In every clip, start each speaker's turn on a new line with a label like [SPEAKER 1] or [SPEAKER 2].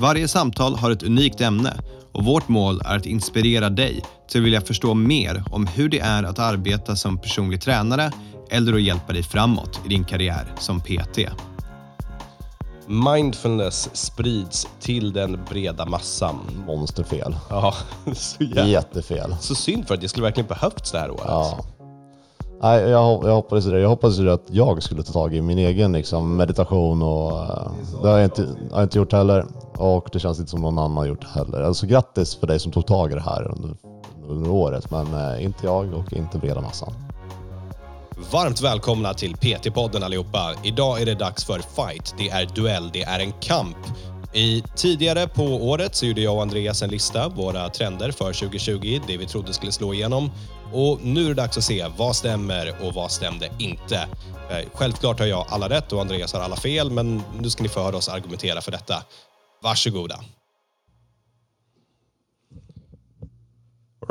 [SPEAKER 1] Varje samtal har ett unikt ämne och vårt mål är att inspirera dig till att vilja förstå mer om hur det är att arbeta som personlig tränare eller att hjälpa dig framåt i din karriär som PT.
[SPEAKER 2] Mindfulness sprids till den breda massan.
[SPEAKER 3] monsterfel.
[SPEAKER 2] Ja, så, jävla,
[SPEAKER 3] Jättefel.
[SPEAKER 2] så synd för att det skulle verkligen behövts det här året.
[SPEAKER 3] Ja. Nej, jag, jag hoppades det. Jag hoppades ju att jag skulle ta tag i min egen liksom, meditation och eh, det har jag, inte, har jag inte gjort heller. Och det känns inte som någon annan har gjort heller. Alltså grattis för dig som tog tag i det här under, under året. Men eh, inte jag och inte breda massan.
[SPEAKER 2] Varmt välkomna till PT-podden allihopa. Idag är det dags för fight. Det är duell, det är en kamp. I, tidigare på året så gjorde jag och Andreas en lista, våra trender för 2020, det vi trodde skulle slå igenom. Och nu är det dags att se vad stämmer och vad stämde inte. Eh, Självklart har jag alla rätt och Andreas har alla fel, men nu ska ni få höra oss argumentera för detta. Varsågoda.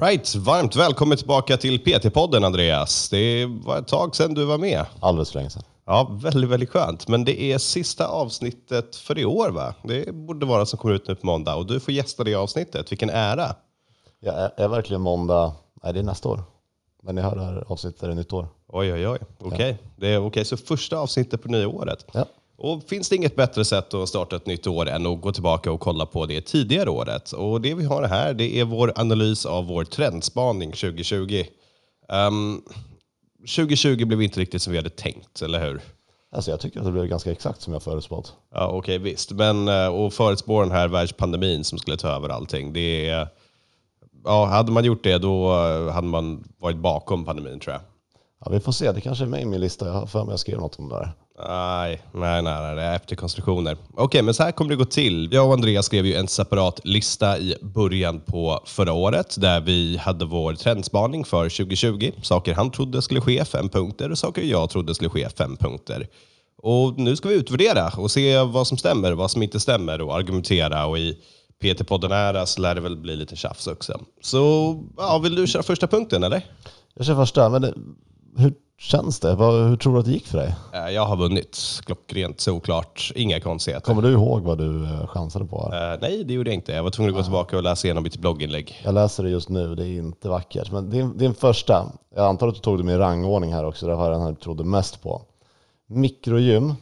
[SPEAKER 2] Right, varmt välkommen tillbaka till PT-podden Andreas. Det var ett tag sedan du var med.
[SPEAKER 3] Alldeles för länge sedan.
[SPEAKER 2] Ja, väldigt, väldigt skönt. Men det är sista avsnittet för i år va? Det borde vara som kommer ut nu på måndag och du får gästa det avsnittet. Vilken ära!
[SPEAKER 3] Ja, är, är verkligen måndag? Nej, det är nästa år. När ni hör det här avsnittet är det nytt år.
[SPEAKER 2] Oj, oj, oj. Okej, det är okej. Så första avsnittet på nya året.
[SPEAKER 3] Ja.
[SPEAKER 2] Och finns det inget bättre sätt att starta ett nytt år än att gå tillbaka och kolla på det tidigare året? Och det vi har här, det är vår analys av vår trendspaning 2020. Ehm, 2020 blev inte riktigt som vi hade tänkt, eller hur?
[SPEAKER 3] Alltså jag tycker att det blev ganska exakt som jag förutspått.
[SPEAKER 2] Ja, okej, visst. Men eh, och förutspå den här världspandemin som skulle ta över allting. Det är, ja, hade man gjort det då eh, hade man varit bakom pandemin tror jag.
[SPEAKER 3] Ja, vi får se, det kanske är med i min lista. Jag har för mig jag skrev något om det där.
[SPEAKER 2] Nej, nej, nej, nej, det är efterkonstruktioner. Okej, men så här kommer det gå till. Jag och Andreas skrev ju en separat lista i början på förra året där vi hade vår trendspaning för 2020. Saker han trodde skulle ske, fem punkter, och saker jag trodde skulle ske, fem punkter. Och nu ska vi utvärdera och se vad som stämmer, vad som inte stämmer och argumentera. Och i PT-podden ära så lär det väl bli lite tjafs också. Så ja, vill du köra första punkten eller?
[SPEAKER 3] Jag kör första, men det, hur känns det? Hur tror du att det gick för dig?
[SPEAKER 2] Eh, Jag har vunnit, klockrent såklart, inga konstigheter.
[SPEAKER 3] Kommer du ihåg vad du eh, chansade på?
[SPEAKER 2] Eh, nej, det gjorde jag inte. Jag var tvungen att gå tillbaka och läsa igenom mitt blogginlägg.
[SPEAKER 3] Jag läser det just nu, det är inte vackert. Men din, din första, jag antar att du tog det med rangordning här också, det var den här du trodde mest på. Mikrogym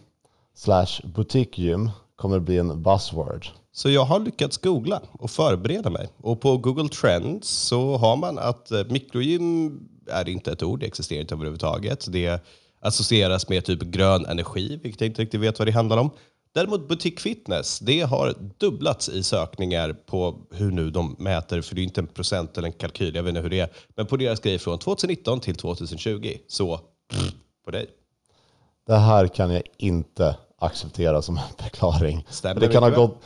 [SPEAKER 3] slash butikgym kommer bli en buzzword.
[SPEAKER 2] Så jag har lyckats googla och förbereda mig. Och på Google Trends så har man att eh, mikrogym är inte ett ord, det existerar inte överhuvudtaget. Det associeras med typ grön energi, vilket jag inte riktigt vet vad det handlar om. Däremot butik fitness, det har dubblats i sökningar på hur nu de mäter, för det är inte en procent eller en kalkyl, jag vet inte hur det är. Men på deras grej från 2019 till 2020. Så, pff, på dig.
[SPEAKER 3] Det här kan jag inte acceptera som en förklaring.
[SPEAKER 2] Stämmer
[SPEAKER 3] det, kan ha gått,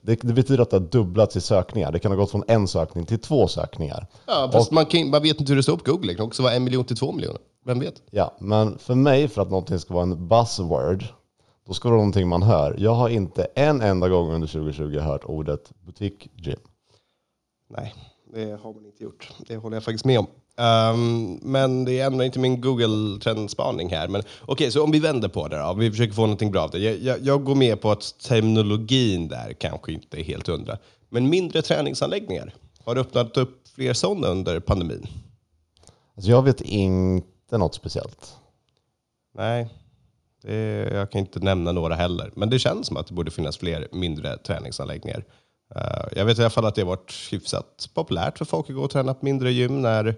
[SPEAKER 3] det, det betyder att det har dubblats i sökningar. Det kan ha gått från en sökning till två sökningar.
[SPEAKER 2] Ja, fast man, kan, man vet inte hur det står på Google. Det kan också vara en miljon till två miljoner. Vem vet?
[SPEAKER 3] Ja, men för mig, för att någonting ska vara en buzzword, då ska det vara någonting man hör. Jag har inte en enda gång under 2020 hört ordet butikgym.
[SPEAKER 2] Nej, det har man inte gjort. Det håller jag faktiskt med om. Ehm, men det är ändå inte min Google-trendspaning här. Men okej, så om vi vänder på det då. Om vi försöker få någonting bra av det. Jag, jag, jag går med på att terminologin där kanske inte är helt hundra. Men mindre träningsanläggningar. Har det öppnat upp fler sådana under pandemin?
[SPEAKER 3] Alltså jag vet inte något speciellt.
[SPEAKER 2] Nej, det, jag kan inte nämna några heller. Men det känns som att det borde finnas fler mindre träningsanläggningar. Eh, jag vet i alla fall att det har varit hyfsat populärt för folk att gå och träna på mindre gym när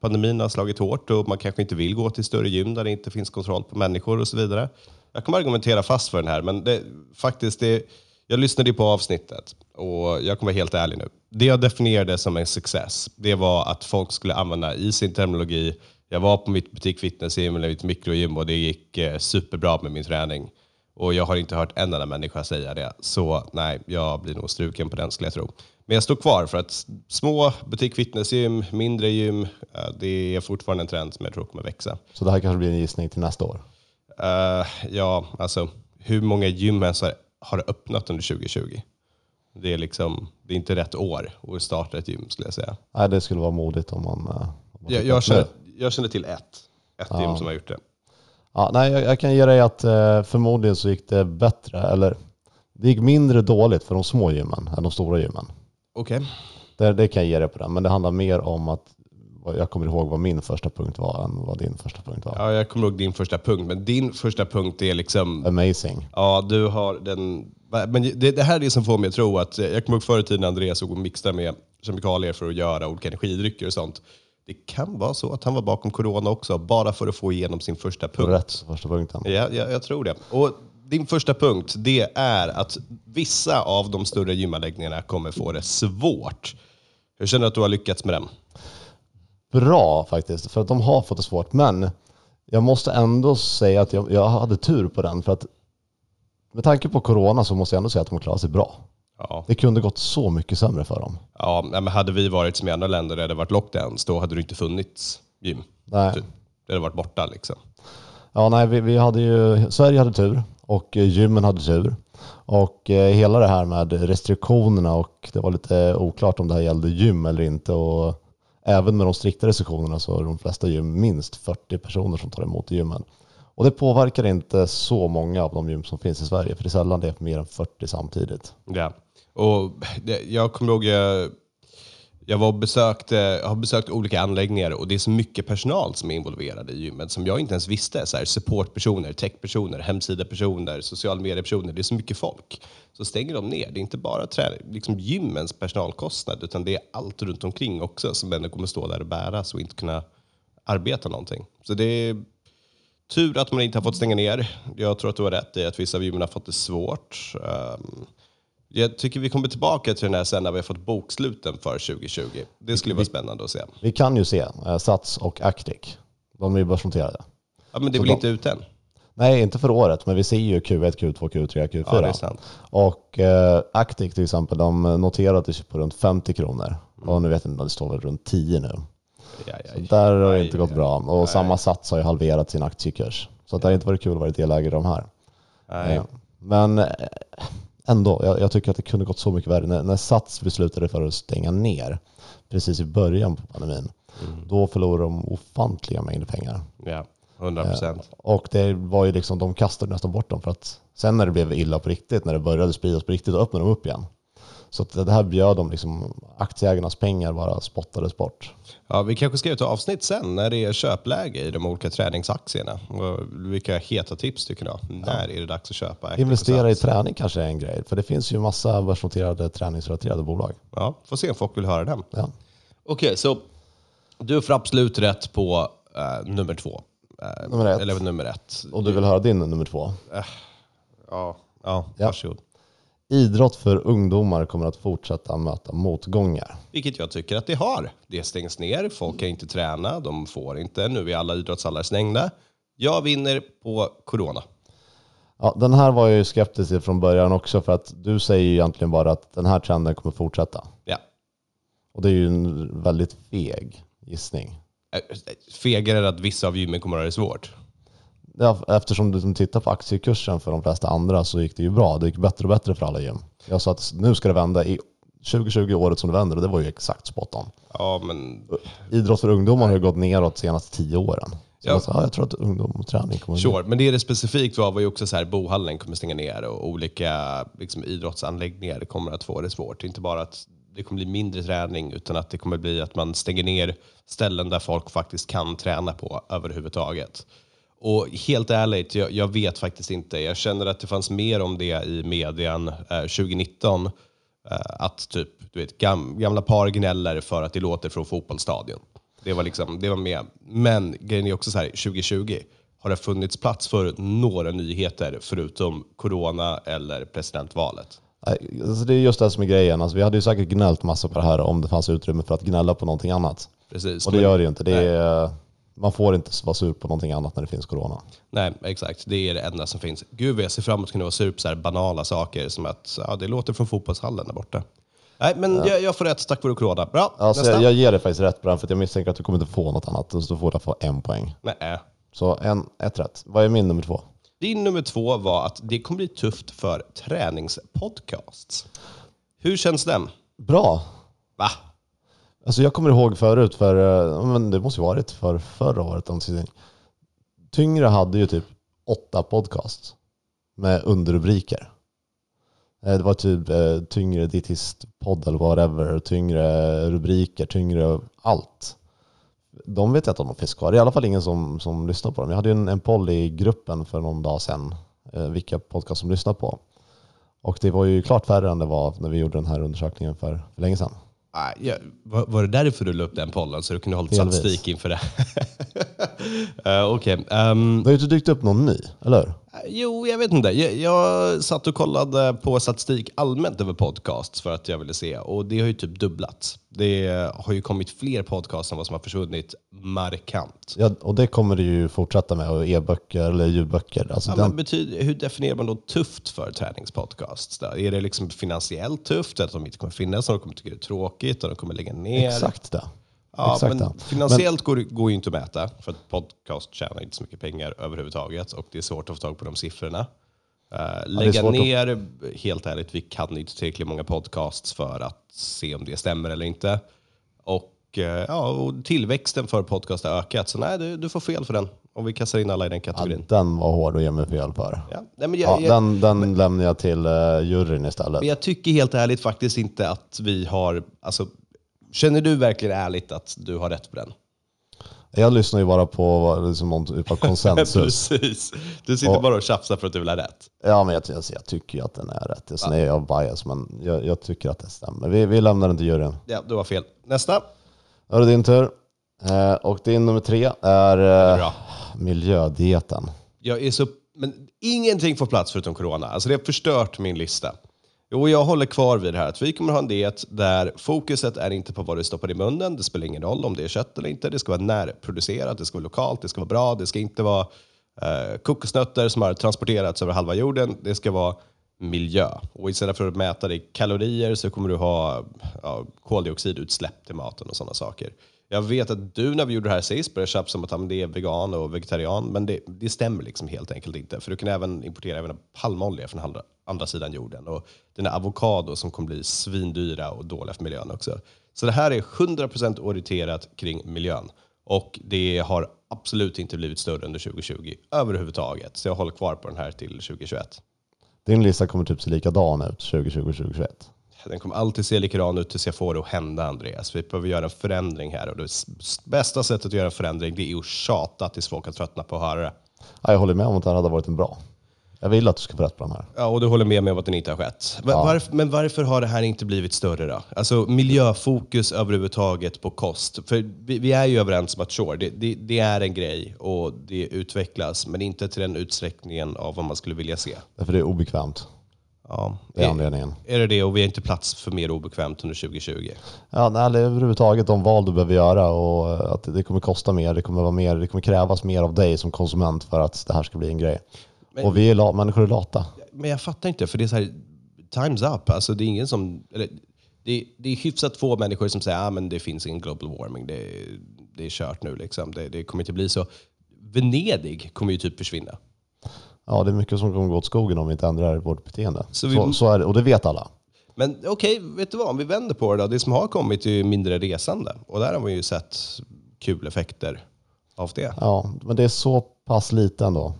[SPEAKER 2] pandemin har slagit hårt och man kanske inte vill gå till större gym där det inte finns kontroll på människor och så vidare. Jag kommer argumentera fast för den här, men det, faktiskt, det, jag lyssnade ju på avsnittet och jag kommer vara helt ärlig nu. Det jag definierade som en success, det var att folk skulle använda i sin terminologi jag var på mitt butik fitnessgym eller mitt mikrogym och det gick eh, superbra med min träning. Och jag har inte hört en enda människa säga det. Så nej, jag blir nog struken på den skulle jag tro. Men jag står kvar för att små butik fitnessgym, mindre gym, eh, det är fortfarande en trend som jag tror kommer växa.
[SPEAKER 3] Så det här kanske blir en gissning till nästa år?
[SPEAKER 2] Uh, ja, alltså hur många gym ens har, har öppnat under 2020? Det är, liksom, det är inte rätt år att starta ett gym skulle jag säga.
[SPEAKER 3] Nej, det skulle vara modigt om man... Om man
[SPEAKER 2] jag, jag, känner, jag känner till ett, ett ja. gym som har gjort det.
[SPEAKER 3] Ja, nej, jag, jag kan ge dig att eh, förmodligen så gick det bättre, eller det gick mindre dåligt för de små gymmen än de stora gymmen.
[SPEAKER 2] Okej.
[SPEAKER 3] Det, det kan jag ge dig på den, men det handlar mer om att jag kommer ihåg vad min första punkt var än vad din första punkt var.
[SPEAKER 2] Ja, jag kommer ihåg din första punkt, men din första punkt är liksom...
[SPEAKER 3] Amazing.
[SPEAKER 2] Ja, du har den... Men det, det här är det som får mig att tro att... Jag kommer ihåg förr i tiden när Andreas såg och mixade med kemikalier för att göra olika energidrycker och sånt. Det kan vara så att han var bakom corona också, bara för att få igenom sin första punkt.
[SPEAKER 3] Rätt, första punkten.
[SPEAKER 2] Ja, ja, jag tror det. Och din första punkt, det är att vissa av de större gymanläggningarna kommer få det svårt. Hur känner du att du har lyckats med den?
[SPEAKER 3] Bra faktiskt, för att de har fått det svårt. Men jag måste ändå säga att jag, jag hade tur på den. För att med tanke på corona så måste jag ändå säga att de klarat sig bra. Ja. Det kunde gått så mycket sämre för dem.
[SPEAKER 2] Ja, men hade vi varit som i andra länder där det varit lockdowns, då hade det inte funnits gym. Nej. Det hade varit borta liksom.
[SPEAKER 3] Ja, nej, vi, vi hade ju, Sverige hade tur och eh, gymmen hade tur. Och eh, hela det här med restriktionerna och det var lite oklart om det här gällde gym eller inte. Och även med de strikta restriktionerna så är de flesta gym minst 40 personer som tar emot i gymmen. Och det påverkar inte så många av de gym som finns i Sverige, för det är sällan det är mer än 40 samtidigt.
[SPEAKER 2] Ja, och det, jag kommer ihåg, jag, jag, var besökt, jag har besökt olika anläggningar och det är så mycket personal som är involverad i gymmet som jag inte ens visste. Så här, supportpersoner, techpersoner, hemsidapersoner, sociala mediepersoner. Det är så mycket folk. Så stänger de ner. Det är inte bara liksom gymmens personalkostnad utan det är allt runt omkring också som ändå kommer stå där och bäras och inte kunna arbeta någonting. Så det är tur att man inte har fått stänga ner. Jag tror att du har rätt i att vissa av gymmen har fått det svårt. Um, jag tycker vi kommer tillbaka till den här sen när vi har fått boksluten för 2020. Det skulle vara spännande att se.
[SPEAKER 3] Vi kan ju se uh, Sats och Actic. De är ju börsnoterade.
[SPEAKER 2] Ja, men det är väl de... inte ut än?
[SPEAKER 3] Nej, inte för året, men vi ser ju Q1, Q2, Q3, Q4. Ja, det är sant. Och uh, Actic till exempel, de noterade sig på runt 50 kronor. Mm. Och nu vet jag inte, det står väl runt 10 nu. Aj, aj, så där har det inte gått bra. Och samma Sats har ju halverat sin aktiekurs. Så det har inte varit kul att vara delägare i de här. Nej. Men ändå, jag, jag, tycker att det kunde gått så mycket värre. När, när Sats beslutade för att stänga ner precis i början på pandemin, mm. då förlorade de ofantliga mängder pengar.
[SPEAKER 2] Ja, 100 procent. Eh,
[SPEAKER 3] och det var ju liksom, de kastade nästan bort dem för att sen när det blev illa på riktigt, när det började spridas på riktigt, då öppnade de upp igen. Så att det här bjöd de liksom, aktieägarnas pengar bara spottades bort.
[SPEAKER 2] Ja, vi kanske ska göra ett avsnitt sen när det är köpläge i de olika träningsaktierna. Vilka heta tips tycker du? Ja. När är det dags att köpa?
[SPEAKER 3] Investera i träning kanske är en grej, för det finns ju massa börsnoterade träningsrelaterade bolag.
[SPEAKER 2] Ja, får se om folk vill höra den. Ja. Okej, okay, så du får absolut rätt på uh, nummer två.
[SPEAKER 3] Uh, nummer ett.
[SPEAKER 2] Eller nummer ett.
[SPEAKER 3] Och du vill höra din nummer två? Uh,
[SPEAKER 2] ja, ja, ja, varsågod.
[SPEAKER 3] Idrott för ungdomar kommer att fortsätta möta motgångar.
[SPEAKER 2] Vilket jag tycker att det har. Det stängs ner, folk kan inte träna, de får inte. Nu är alla idrottshallar stängda. Jag vinner på corona.
[SPEAKER 3] Ja, den här var jag ju skeptisk till från början också för att du säger ju egentligen bara att den här trenden kommer fortsätta.
[SPEAKER 2] Ja.
[SPEAKER 3] Och det är ju en väldigt feg gissning.
[SPEAKER 2] Fegare att vissa av gymmen kommer att ha det svårt.
[SPEAKER 3] Eftersom du tittar på aktiekursen för de flesta andra så gick det ju bra. Det gick bättre och bättre för alla gym. Jag sa att nu ska det vända. I 2020 året som det vänder och det var ju exakt spot on.
[SPEAKER 2] Ja, men...
[SPEAKER 3] Idrott för ungdomar har ju gått neråt de senaste tio åren. Så ja. jag, sa, ja, jag tror att ungdom och träning kommer
[SPEAKER 2] Sure, men det är det specifikt var ju också så här bohallen kommer stänga ner och olika liksom, idrottsanläggningar kommer att få det svårt. Inte bara att det kommer bli mindre träning utan att det kommer bli att man stänger ner ställen där folk faktiskt kan träna på överhuvudtaget. Och helt ärligt, jag, jag, vet faktiskt inte. Jag känner att det fanns mer om det i median eh, 2019. Eh, att typ, du vet, gam, gamla par gnäller för att det låter från fotbollsstadion. Det var, liksom, det var med. Men grejen är också så här, 2020 har det funnits plats för några nyheter förutom corona eller presidentvalet?
[SPEAKER 3] Alltså det är just det som är grejen. Alltså vi hade ju säkert gnällt massa på det här om det fanns utrymme för att gnälla på någonting annat.
[SPEAKER 2] Precis,
[SPEAKER 3] och det men, gör det ju inte. Det är, man får inte vara sur på någonting annat när det finns corona.
[SPEAKER 2] Nej, exakt. Det är det enda som finns. Gud jag ser fram emot att kunna vara sur på så banala saker som att ja, det låter från fotbollshallen där borta. Nej, men jag, jag får rätt tack vare corona. Bra,
[SPEAKER 3] Alltså,
[SPEAKER 2] nästa.
[SPEAKER 3] jag, jag ger dig faktiskt rätt den för att jag misstänker att du kommer inte få något annat. Så du får få en poäng.
[SPEAKER 2] Nej.
[SPEAKER 3] Så en, ett rätt. Vad är min nummer två?
[SPEAKER 2] Din nummer två var att det kommer bli tufft för träningspodcasts. Hur känns den?
[SPEAKER 3] Bra.
[SPEAKER 2] Va?
[SPEAKER 3] Alltså jag kommer ihåg förut, för, eh, men det måste ju varit för förra året. Tyngre hade ju typ åtta podcasts med underrubriker. Eh, det var typ eh, tyngre dietistpodd eller whatever, tyngre rubriker, tyngre allt. De vet jag inte om de finns kvar. Det är i alla fall ingen som, som lyssnar på dem. Jag hade ju en, en poll i gruppen för någon dag sedan, vilka podcast som lyssnar på. Och det var ju klart färre än det var när vi gjorde den här undersökningen för, för länge sedan.
[SPEAKER 2] Nej, jag, var, var det därför du la upp den pollen? Så du kunde hålla
[SPEAKER 3] Delvis.
[SPEAKER 2] statistik inför det? uh, Okej. ehm,
[SPEAKER 3] Det har ju inte dykt upp någon ny, eller hur?
[SPEAKER 2] Jo, jag vet inte. Jag, jag satt och kollade på statistik allmänt över podcasts för att jag ville se. Och det har ju typ dubblats. Det har ju kommit fler podcasts än vad som har försvunnit markant.
[SPEAKER 3] Ja, och det kommer det ju fortsätta med, och e-böcker eller ljudböcker. Alltså
[SPEAKER 2] Ja,
[SPEAKER 3] den,
[SPEAKER 2] men betyder, hur definierar man då tufft för träningspodcasts? Då? Är det liksom finansiellt tufft, att de inte kommer finnas, att de kommer tycka det är tråkigt, och de kommer lägga ner?
[SPEAKER 3] exakt det.
[SPEAKER 2] Ja,
[SPEAKER 3] exakt
[SPEAKER 2] men finansiellt går, det- går ju inte att mäta, för att podcast tjänar inte så mycket pengar överhuvudtaget och det är svårt att få tag på de siffrorna. Uh, lägga
[SPEAKER 3] att-
[SPEAKER 2] ner, helt ärligt, vi kan inte tillräckligt många podcasts för att se om det stämmer eller inte. Och, eh, ja, och tillväxten för podcast har ökat, så nej, du, du får fel för den. Om vi kastar in alla i den
[SPEAKER 3] Ja,
[SPEAKER 2] kategorin.
[SPEAKER 3] den var hård att ge mig fel för.
[SPEAKER 2] Ja. Nej, men jag,
[SPEAKER 3] Ja,
[SPEAKER 2] jag,
[SPEAKER 3] den den lämnar jag till uh, juryn istället.
[SPEAKER 2] Men jag tycker helt ärligt faktiskt inte att vi har... Alltså, känner du verkligen ärligt att du har rätt på den?
[SPEAKER 3] Jag lyssnar ju bara på liksom någon typ av konsensus.
[SPEAKER 2] Precis. Du sitter
[SPEAKER 3] Och-
[SPEAKER 2] bara och tjafsar för att du vill ha rätt.
[SPEAKER 3] ja, men jag, jag, jag tycker ju att den är rätt. Sen är jag bias, men jag, jag tycker att det stämmer. Vi, vi lämnar den till juryn.
[SPEAKER 2] Ja, du har fel. Nästa.
[SPEAKER 3] Då är det din tur. Eh, och din nummer tre är eh, miljödieten.
[SPEAKER 2] Jag är så... Men ingenting får plats förutom corona. Alltså det har förstört min lista. Jo, jag håller kvar vid det här att vi kommer ha en diet där fokuset är inte på vad du stoppar i munnen. Det spelar ingen roll om det är kött eller inte. Det ska vara närproducerat, det ska vara lokalt, det ska vara bra. Det ska inte vara eh, kokosnötter som har transporterats över halva jorden. Det ska vara miljö. Och istället för att mäta det i kalorier så kommer du ha ja, koldioxidutsläpp till maten och sådana saker. Jag vet att du när vi gjorde det här sist började tjafsa om att det är vegan och vegetarian, men det, det stämmer liksom helt enkelt inte. För du kan även importera även palmolja från andra, andra sidan jorden och dina avokado som kommer bli svindyra och dåliga för miljön också. Så det här är 100% orienterat kring miljön och det har absolut inte blivit större under 2020 överhuvudtaget. Så jag håller kvar på den här till 2021.
[SPEAKER 3] Din lista kommer typ se likadan ut 2020-2021.
[SPEAKER 2] Den kommer alltid se likadan ut tills jag får det att hända, Andreas. Vi behöver göra en förändring här och det bästa sättet att göra en förändring det är att tjata tills folk har tröttnat på att höra det.
[SPEAKER 3] Ja, jag håller med om att det här hade varit en bra. Jag vill att du ska få rätt på de här.
[SPEAKER 2] Ja, och du håller med mig om att den inte har skett. Va-
[SPEAKER 3] Ja.
[SPEAKER 2] Varf, men varför har det här inte blivit större då? Alltså miljöfokus överhuvudtaget på kost. För vi, vi är ju överens om att sure, det, det, det är en grej och det utvecklas, men inte till den utsträckningen av vad man skulle vilja se.
[SPEAKER 3] Därför det är obekvämt.
[SPEAKER 2] Ja.
[SPEAKER 3] Det är anledningen.
[SPEAKER 2] Är det det och vi har inte plats för mer obekvämt under 2020?
[SPEAKER 3] Ja, nej, överhuvudtaget de val du behöver göra och eh, att det kommer kosta mer. Det kommer, vara mer, det kommer krävas mer av dig som konsument för att det här ska bli en grej.
[SPEAKER 2] Men-
[SPEAKER 3] och vi är la, människor är lata.
[SPEAKER 2] Men jag fattar inte, för det är så här, time's up. Alltså det är ingen som... Eller, det, det är hyfsat få människor som säger att ah, men det finns ingen global warming, det, det är kört nu. Liksom. Det, det kommer inte bli så. Venedig kommer ju typ försvinna.
[SPEAKER 3] Ja, det är mycket som kommer gå åt skogen om vi inte ändrar vårt beteende.
[SPEAKER 2] Så
[SPEAKER 3] Så,
[SPEAKER 2] vi-
[SPEAKER 3] så, är det, och det vet alla.
[SPEAKER 2] Men okej, vet du vad? Om vi vänder på det då. Det som har kommit är ju mindre resande. Och där har vi ju sett kul effekter av det.
[SPEAKER 3] Ja, men det är så pass lite ändå.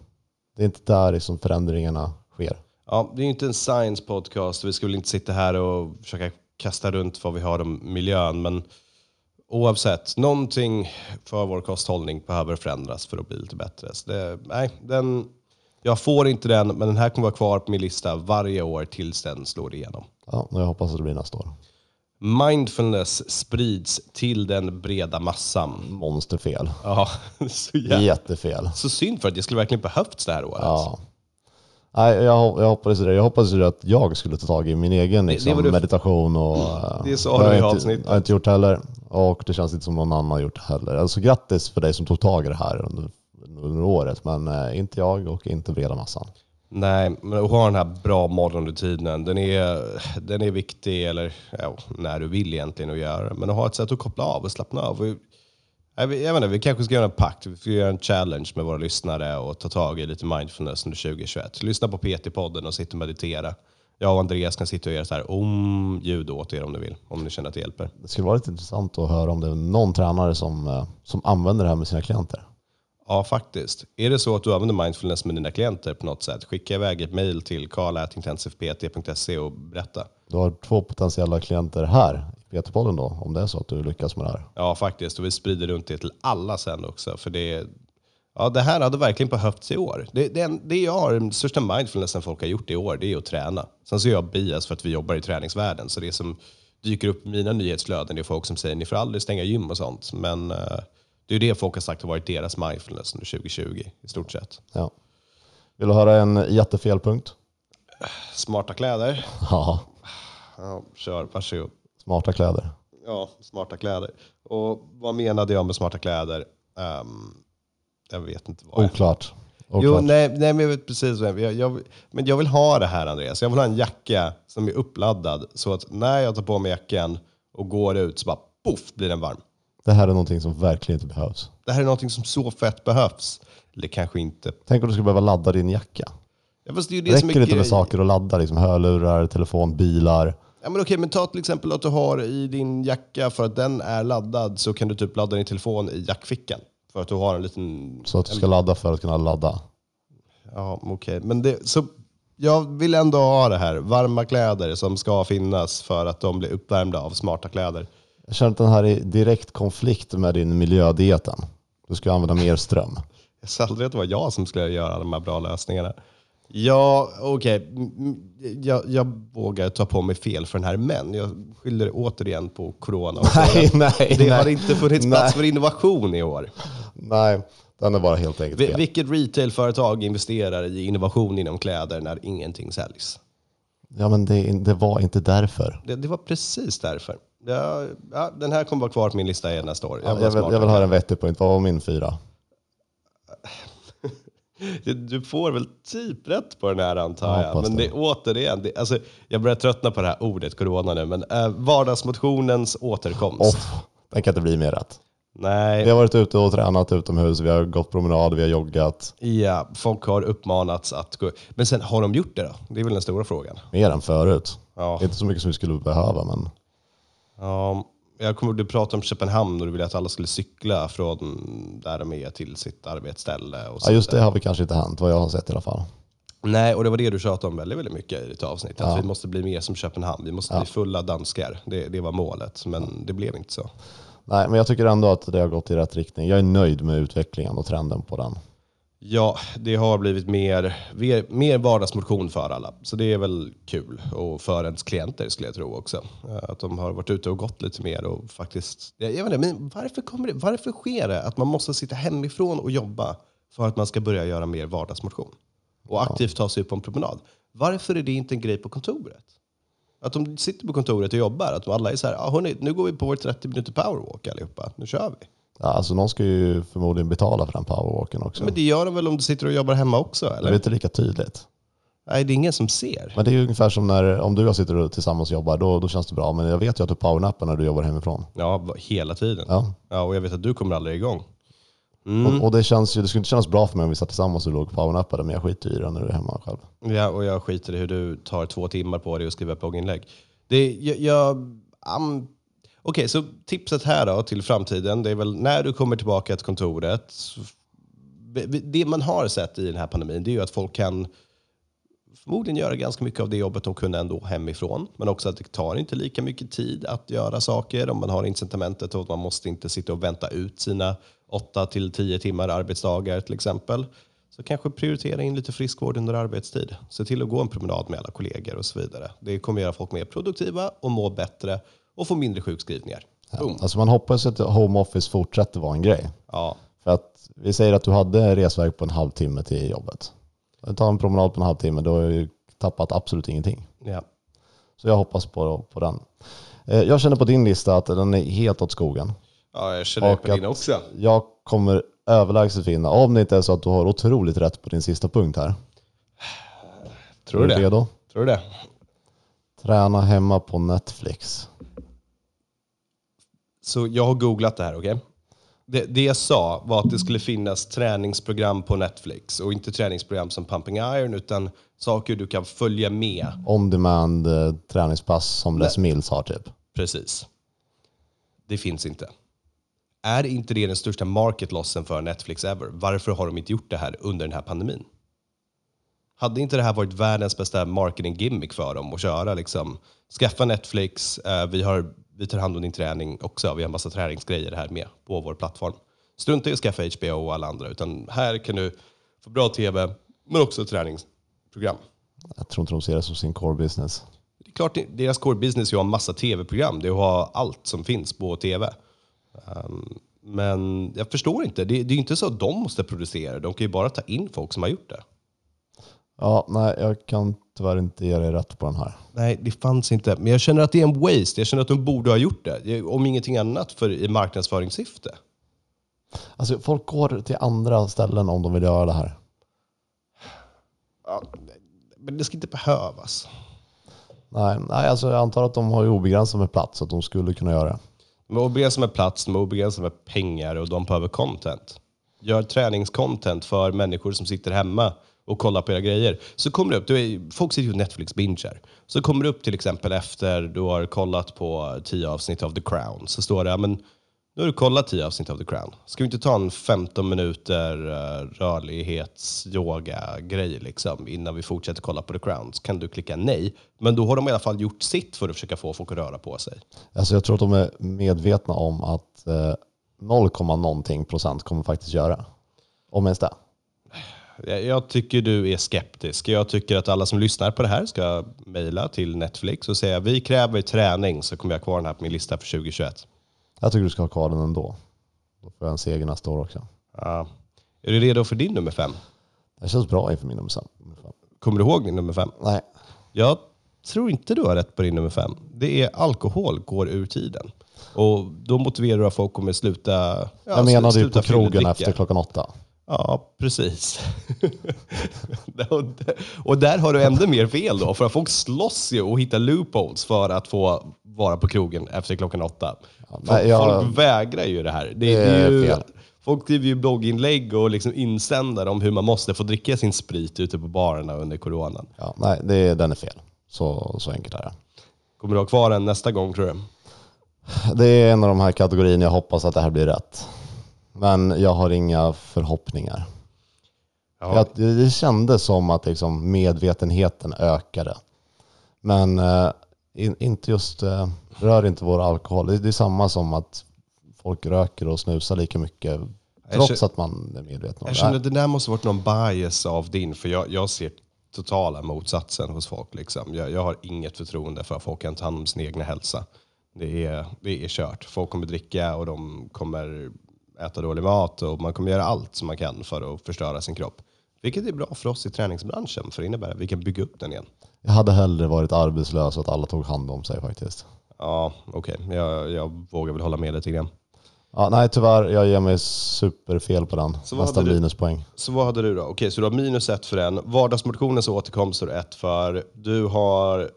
[SPEAKER 3] Det är inte där liksom förändringarna sker.
[SPEAKER 2] Ja, det är ju inte en science podcast. Vi väl inte sitta här och försöka kasta runt vad vi har om miljön. Men oavsett, någonting för vår kosthållning behöver förändras för att bli lite bättre. Så det, nej, den, jag får inte den, men den här kommer vara kvar på min lista varje år tills den slår igenom.
[SPEAKER 3] Ja, jag hoppas att det blir nästa år.
[SPEAKER 2] Mindfulness sprids till den breda massan.
[SPEAKER 3] Monsterfel.
[SPEAKER 2] Ja, så, jä-
[SPEAKER 3] Jättefel.
[SPEAKER 2] så synd för att det skulle verkligen behövts det här året.
[SPEAKER 3] Ja. Nej, jag, jag hoppades det. Jag hoppades ju att jag skulle ta tag i min egen
[SPEAKER 2] det
[SPEAKER 3] liksom,
[SPEAKER 2] var du-
[SPEAKER 3] meditation och... eh,
[SPEAKER 2] Det sa du i avsnittet.
[SPEAKER 3] har jag inte gjort heller. Och det känns inte som någon annan har gjort det heller. Alltså grattis för dig som tog tag i det här under, under året. Men eh, inte jag och inte breda massan.
[SPEAKER 2] Nej, men att ha den här bra morgonrutinen, den är, den är viktig, eller ja, när du vill egentligen att göra det. Men att ha ett sätt att koppla av och slappna av. Och, jag, vet, inte, vi kanske ska göra en pakt, vi ska göra en challenge med våra lyssnare och ta tag i lite mindfulness under 2021. Lyssna på PT-podden och sitta och meditera. Jag och Andreas kan sitta och göra så här om-ljud åt er om ni vill, om ni känner att det hjälper.
[SPEAKER 3] Det skulle vara lite intressant att höra om det är någon tränare som, eh, som använder det här med sina klienter.
[SPEAKER 2] Ja, faktiskt. Är det så att du använder mindfulness med dina klienter på något sätt, skicka iväg ett mail till karl.intensivpt.se och berätta.
[SPEAKER 3] Du har två potentiella klienter här i PT-podden då, om det är så att du lyckas med det här.
[SPEAKER 2] Ja, faktiskt. Och vi sprider runt det till alla sen också. För det, ja, det här hade verkligen behövts i år. Det, det, det jag har, den största mindfulnessen folk har gjort i år, det är att träna. Sen så är jag bias för att vi jobbar i träningsvärlden. Så det som dyker upp i mina nyhetsflöden är folk som säger ni får aldrig stänga gym och sånt. Men uh, det är ju det folk har sagt har varit deras mindfulness under 2020 i stort sett.
[SPEAKER 3] Ja. Vill du höra en jättefelpunkt?
[SPEAKER 2] Smarta kläder.
[SPEAKER 3] Ja,
[SPEAKER 2] Ja, kör, varsågod.
[SPEAKER 3] smarta kläder.
[SPEAKER 2] Ja, smarta kläder. Och vad menade jag med smarta kläder? Ehm, jag vet inte vad.
[SPEAKER 3] Oklart. Oklart.
[SPEAKER 2] Jo, nej, nej, men jag vet precis jag, jag Men jag vill ha det här Andreas. Jag vill ha en jacka som är uppladdad så att när jag tar på mig jackan och går ut så bara poff blir den varm.
[SPEAKER 3] Det här är någonting som verkligen inte behövs.
[SPEAKER 2] Det här är någonting som så fett behövs. Eller kanske inte.
[SPEAKER 3] Tänk om du skulle behöva ladda din jacka.
[SPEAKER 2] Ja, fast det är ju det som
[SPEAKER 3] Räcker
[SPEAKER 2] är
[SPEAKER 3] det inte med
[SPEAKER 2] grej-
[SPEAKER 3] saker att ladda? Liksom hörlurar, telefon, bilar.
[SPEAKER 2] Ja, men okej, men ta till exempel att du har i din jacka för att den är laddad så kan du typ ladda din telefon i jackfickan. För att du har en liten...
[SPEAKER 3] Så att du ska ladda för att kunna ladda.
[SPEAKER 2] Ja, okej. Men det, så jag vill ändå ha det här. Varma kläder som ska finnas för att de blir uppvärmda av smarta kläder.
[SPEAKER 3] Jag känner att den här är i direkt konflikt med din miljödieten. Du ska använda mer ström.
[SPEAKER 2] Jag sa aldrig att det var jag som skulle göra de här bra lösningarna. Ja, okej. Mm, mm, Jag, jag vågar ta på mig fel för den här, men jag skyller återigen på corona. Att
[SPEAKER 3] nej,
[SPEAKER 2] det har inte funnits plats för innovation i år.
[SPEAKER 3] Nej, den är bara helt enkelt fel.
[SPEAKER 2] Vilket retailföretag investerar i innovation inom kläder när ingenting säljs?
[SPEAKER 3] Ja, men det, det var inte därför.
[SPEAKER 2] Det, det var precis därför. Ja, ja, den här kommer vara kvar på min lista igen nästa år.
[SPEAKER 3] Jag,
[SPEAKER 2] var
[SPEAKER 3] jag, vill, jag vill höra en vettig point. Vad var min fyra?
[SPEAKER 2] Du får väl typ rätt på den här antar
[SPEAKER 3] Ja,
[SPEAKER 2] jag. Men det återigen, det, alltså, jag börjar tröttna på det här ordet corona nu, men äh, vardagsmotionens återkomst.
[SPEAKER 3] Off. Den kan inte bli mer rätt.
[SPEAKER 2] Nej,
[SPEAKER 3] Vi har varit ute och tränat utomhus, vi har gått promenad, vi har joggat.
[SPEAKER 2] ja, folk har uppmanats att gå. Men sen, har de gjort det då? Det är väl den stora frågan.
[SPEAKER 3] Mer än förut.
[SPEAKER 2] Ja.
[SPEAKER 3] Inte så mycket som vi skulle behöva, men
[SPEAKER 2] Ja, jag kommer du prata om Köpenhamn och du ville att alla skulle cykla från där de är till sitt arbetsställe. Och
[SPEAKER 3] ja, just det har vi kanske inte hänt, vad jag har sett i alla fall.
[SPEAKER 2] Nej, och det var det du tjatade om väldigt, väldigt mycket i ditt avsnitt. Att
[SPEAKER 3] Ja.
[SPEAKER 2] vi måste bli mer som Köpenhamn. Vi måste bli fulla danskar. Det, det var målet, men det blev inte så.
[SPEAKER 3] Nej, men jag tycker ändå att det har gått i rätt riktning. Jag är nöjd med utvecklingen och trenden på den.
[SPEAKER 2] Ja, det har blivit mer, mer, vardagsmotion för alla. Så det är väl kul. Och för ens klienter skulle jag tro också. Eh, Att de har varit ute och gått lite mer och faktiskt... Jag vet inte, men varför, kommer det, varför sker det att man måste sitta hemifrån och jobba för att man ska börja göra mer vardagsmotion? Och aktivt ta sig ut på en promenad. Varför är det inte en grej på kontoret? Att de sitter på kontoret och jobbar, att de alla är så här, ah, hörni, nu går vi på vår 30 minuter powerwalk allihopa, nu kör vi.
[SPEAKER 3] Ja, alltså någon ska ju förmodligen betala för den powerwalken också.
[SPEAKER 2] Men det gör de väl om du sitter och jobbar hemma också?
[SPEAKER 3] det är
[SPEAKER 2] Eller?
[SPEAKER 3] inte lika tydligt.
[SPEAKER 2] Nej, det är ingen som ser.
[SPEAKER 3] Men det är ju ungefär som när, om du och jag sitter och tillsammans och jobbar, då, då känns det bra. Men jag vet ju att du powernappar när du jobbar hemifrån.
[SPEAKER 2] Ja, hela tiden. Ja.
[SPEAKER 3] Ja.
[SPEAKER 2] och jag vet att du kommer aldrig igång. Mm.
[SPEAKER 3] Och, och det, känns ju, det skulle inte kännas bra för mig om vi satt tillsammans och låg och powernappade, men jag skiter i det när du är hemma själv.
[SPEAKER 2] Ja, och jag skiter i hur du tar två timmar på dig och skriver ett blogginlägg. Det, jag, jag, um, Okej, så tipset här då till framtiden, det är väl när du kommer tillbaka till kontoret. Det man har sett i den här pandemin, det är ju att folk kan förmodligen göra ganska mycket av det jobbet de kunde ändå hemifrån. Men också att det tar inte lika mycket tid att göra saker om man har incitamentet och att man måste inte sitta och vänta ut sina 8 till 10 timmar arbetsdagar till exempel. Så kanske prioritera in lite friskvård under arbetstid. Se till att gå en promenad med alla kollegor och så vidare. Det kommer göra folk mer produktiva och må bättre och få mindre sjukskrivningar. Boom.
[SPEAKER 3] Alltså man hoppas att home office fortsätter vara en grej.
[SPEAKER 2] Ja,
[SPEAKER 3] För att vi säger att du hade resväg på en halvtimme till jobbet. Ta en promenad på en halvtimme, då har du tappat absolut ingenting.
[SPEAKER 2] ja.
[SPEAKER 3] Så jag hoppas på, på den. Eh, Jag känner på din lista att den är helt åt skogen.
[SPEAKER 2] ja jag känner
[SPEAKER 3] Och
[SPEAKER 2] på din också.
[SPEAKER 3] Jag kommer överlägset vinna, om det inte är så att du har otroligt rätt på din sista punkt här.
[SPEAKER 2] Tror du
[SPEAKER 3] Är
[SPEAKER 2] det?
[SPEAKER 3] redo?
[SPEAKER 2] Tror du det?
[SPEAKER 3] Träna hemma på Netflix.
[SPEAKER 2] Så jag har googlat det här, okej? Det, det jag sa var att det skulle finnas träningsprogram på Netflix och inte träningsprogram som Pumping Iron utan saker du kan följa med.
[SPEAKER 3] On-demand eh, träningspass som Les Mills har typ.
[SPEAKER 2] Precis. Det finns inte. Är inte det den största market lossen för Netflix ever? Varför har de inte gjort det här under den här pandemin? Hade inte det här varit världens bästa marketing gimmick för dem att köra? Liksom, skaffa Netflix, eh, vi, har, vi tar hand om din träning också. Vi har en massa träningsgrejer här med på vår plattform. Strunta i att skaffa HBO och alla andra, utan här kan du få bra tv, men också träningsprogram.
[SPEAKER 3] Jag tror inte de ser det som sin core business.
[SPEAKER 2] Det är klart, deras core business är att ha massa tv-program. Det är att ha allt som finns på tv. Um, men jag förstår inte. Det, det är ju inte så att de måste producera. De kan ju bara ta in folk som har gjort det.
[SPEAKER 3] Ja, nej, jag kan tyvärr inte ge dig rätt på den här.
[SPEAKER 2] Nej, det fanns inte. Men jag känner att det är en waste. Jag känner att de borde ha gjort det. Om ingenting annat för i marknadsföringssyfte.
[SPEAKER 3] Alltså, folk går till andra ställen om de vill göra det här.
[SPEAKER 2] Ja, men det ska inte behövas.
[SPEAKER 3] Nej, nej alltså, jag antar att de har obegränsat med plats, så att de skulle kunna göra det.
[SPEAKER 2] De har obegränsat med plats, de har obegränsat med pengar och de behöver content. Gör träningscontent för människor som sitter hemma och kollar på era grejer. Så kommer det upp, du är, folk sitter ju Netflix-bingar. Så kommer det upp till exempel efter du har kollat på tio avsnitt av The Crown. Så står det, men nu har du kollat tio avsnitt av The Crown. Ska vi inte ta en 15 minuter eh, rörlighetsyoga-grej liksom, innan vi fortsätter kolla på The Crown? Så kan du klicka nej. Men då har de i alla fall gjort sitt för att försöka få folk att röra på sig.
[SPEAKER 3] Alltså, jag tror att de är medvetna om att eh, 0, någonting procent kommer faktiskt göra. Om ens det.
[SPEAKER 2] Jag tycker du är skeptisk. Jag tycker att alla som lyssnar på det här ska mejla till Netflix och säga vi kräver träning så kommer jag kvar den här på min lista för 2021.
[SPEAKER 3] Jag tycker du ska ha kvar den ändå. Då får jag en seger nästa år också.
[SPEAKER 2] Ja. Är du redo för din nummer fem?
[SPEAKER 3] Det känns bra inför min nummer fem.
[SPEAKER 2] Kommer du ihåg din nummer fem?
[SPEAKER 3] Nej,
[SPEAKER 2] Jag tror inte du har rätt på din nummer fem. Det är alkohol går ur tiden. Och då motiverar du att folk kommer sluta ja,
[SPEAKER 3] jag menade ju
[SPEAKER 2] sluta
[SPEAKER 3] på krogen efter klockan åtta.
[SPEAKER 2] Ja, precis. och där har du ännu mer fel då, för att folk slåss ju och hittar loopholes för att få vara på krogen efter klockan åtta. Folk,
[SPEAKER 3] nej, jag-
[SPEAKER 2] folk vägrar ju det här. Det,
[SPEAKER 3] Det
[SPEAKER 2] det är
[SPEAKER 3] är
[SPEAKER 2] ju,
[SPEAKER 3] fel.
[SPEAKER 2] folk skriver ju blogginlägg och liksom insändare om hur man måste få dricka sin sprit ute på barerna under coronan.
[SPEAKER 3] Ja, nej, det, den är fel. Så, så enkelt är det.
[SPEAKER 2] Kommer du ha kvar den nästa gång tror du?
[SPEAKER 3] Det är en av de här kategorierna jag hoppas att det här blir rätt. Men jag har inga förhoppningar.
[SPEAKER 2] Ja.
[SPEAKER 3] Jag, det, det kändes som att liksom medvetenheten ökade. Men eh, in, inte just, eh, rör inte vår alkohol. Det, det är samma som att folk röker och snusar lika mycket. Trots
[SPEAKER 2] känner-
[SPEAKER 3] att man är medveten om
[SPEAKER 2] Jag
[SPEAKER 3] det.
[SPEAKER 2] känner att det där måste varit någon bias av din, för jag, jag ser totala motsatsen hos folk. Liksom. Jag, jag har inget förtroende för att folk kan ta hand om sin egna hälsa. Det är, det är kört. Folk kommer dricka och de kommer äta dålig mat och man kommer göra allt som man kan för att förstöra sin kropp. Vilket är bra för oss i träningsbranschen, för det innebär att vi kan bygga upp den igen.
[SPEAKER 3] Jag hade hellre varit arbetslös och att alla tog hand om sig faktiskt.
[SPEAKER 2] Ja, okej. Jag, jag vågar väl hålla med lite grann.
[SPEAKER 3] Ja, nej tyvärr, jag ger mig superfel på den.
[SPEAKER 2] Så
[SPEAKER 3] Nästan minuspoäng.
[SPEAKER 2] Så vad hade du då? Okej, så du har minus ett för den. Vardagsmotionens återkomst har du ett för. Du har,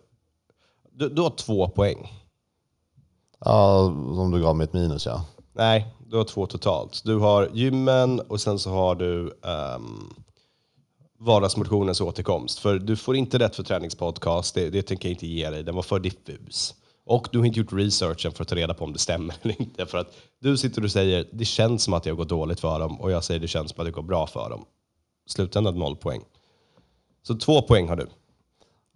[SPEAKER 2] du, du har två poäng.
[SPEAKER 3] Ja, som du gav mig ett minus ja.
[SPEAKER 2] Nej, du har två totalt. Du har gymmen och sen så har du um, vardagsmotionens återkomst. För du får inte rätt för träningspodcast, det, det tänker jag inte ge dig. Den var för diffus. Och du har inte gjort researchen för att ta reda på om det stämmer eller inte. För att du sitter och säger det känns som att det går dåligt för dem och jag säger det känns som att det går bra för dem. Slutändan noll poäng. Så två poäng har du.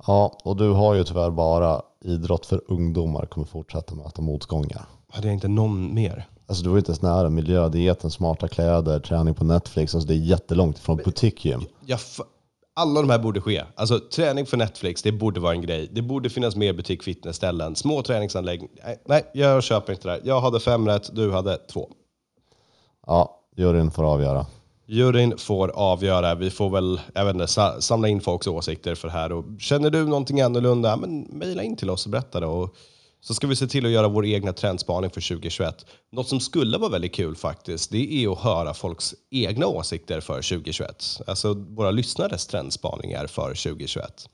[SPEAKER 3] Ja, och du har ju tyvärr bara idrott för ungdomar kommer fortsätta möta motgångar.
[SPEAKER 2] Hade jag inte någon mer?
[SPEAKER 3] Alltså du var inte ens nära miljödieten, smarta kläder, träning på Netflix. Alltså det är jättelångt ifrån butikgym.
[SPEAKER 2] Jag alla de här borde ske. Alltså träning för Netflix, det borde vara en grej. Det borde finnas mer butik fitnessställen, små träningsanläggningar. Nej, nej, jag köper inte det här. Jag hade fem rätt, du hade två.
[SPEAKER 3] Ja, juryn får avgöra.
[SPEAKER 2] Juryn får avgöra. Vi får väl jag vet inte, sa- samla in folks åsikter för det här. Och känner du någonting annorlunda, men mejla in till oss och berätta det. Och så ska vi se till att göra vår egna trendspaning för 2021. Något som skulle vara väldigt kul faktiskt, det är att höra folks egna åsikter för 2021. Alltså våra lyssnares trendspaningar för 2021.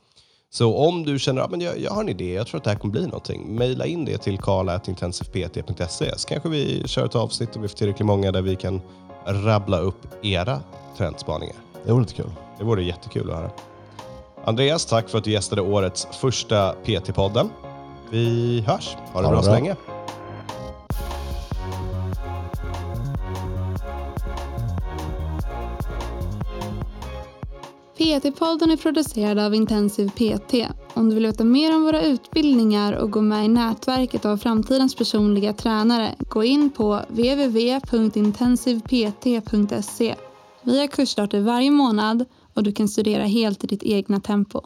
[SPEAKER 2] Så om du känner att ja, jag, jag har en idé, jag tror att det här kommer bli någonting. Maila in det till karl.intensivpt.se så kanske vi kör ett avsnitt och vi får tillräckligt många där vi kan rabbla upp era trendspaningar.
[SPEAKER 3] Det vore lite kul.
[SPEAKER 2] Det vore jättekul att höra. Andreas, tack för att du gästade årets första PT-podden. Vi hörs. Ha det
[SPEAKER 3] Ha
[SPEAKER 2] bra
[SPEAKER 3] det
[SPEAKER 2] så
[SPEAKER 3] bra.
[SPEAKER 2] länge.
[SPEAKER 4] PT-podden är producerad av Intensiv PT. Om du vill veta mer om våra utbildningar och gå med i nätverket av framtidens personliga tränare, gå in på www.intensivpt.se. Vi har kursstarter varje månad och du kan studera helt i ditt egna tempo.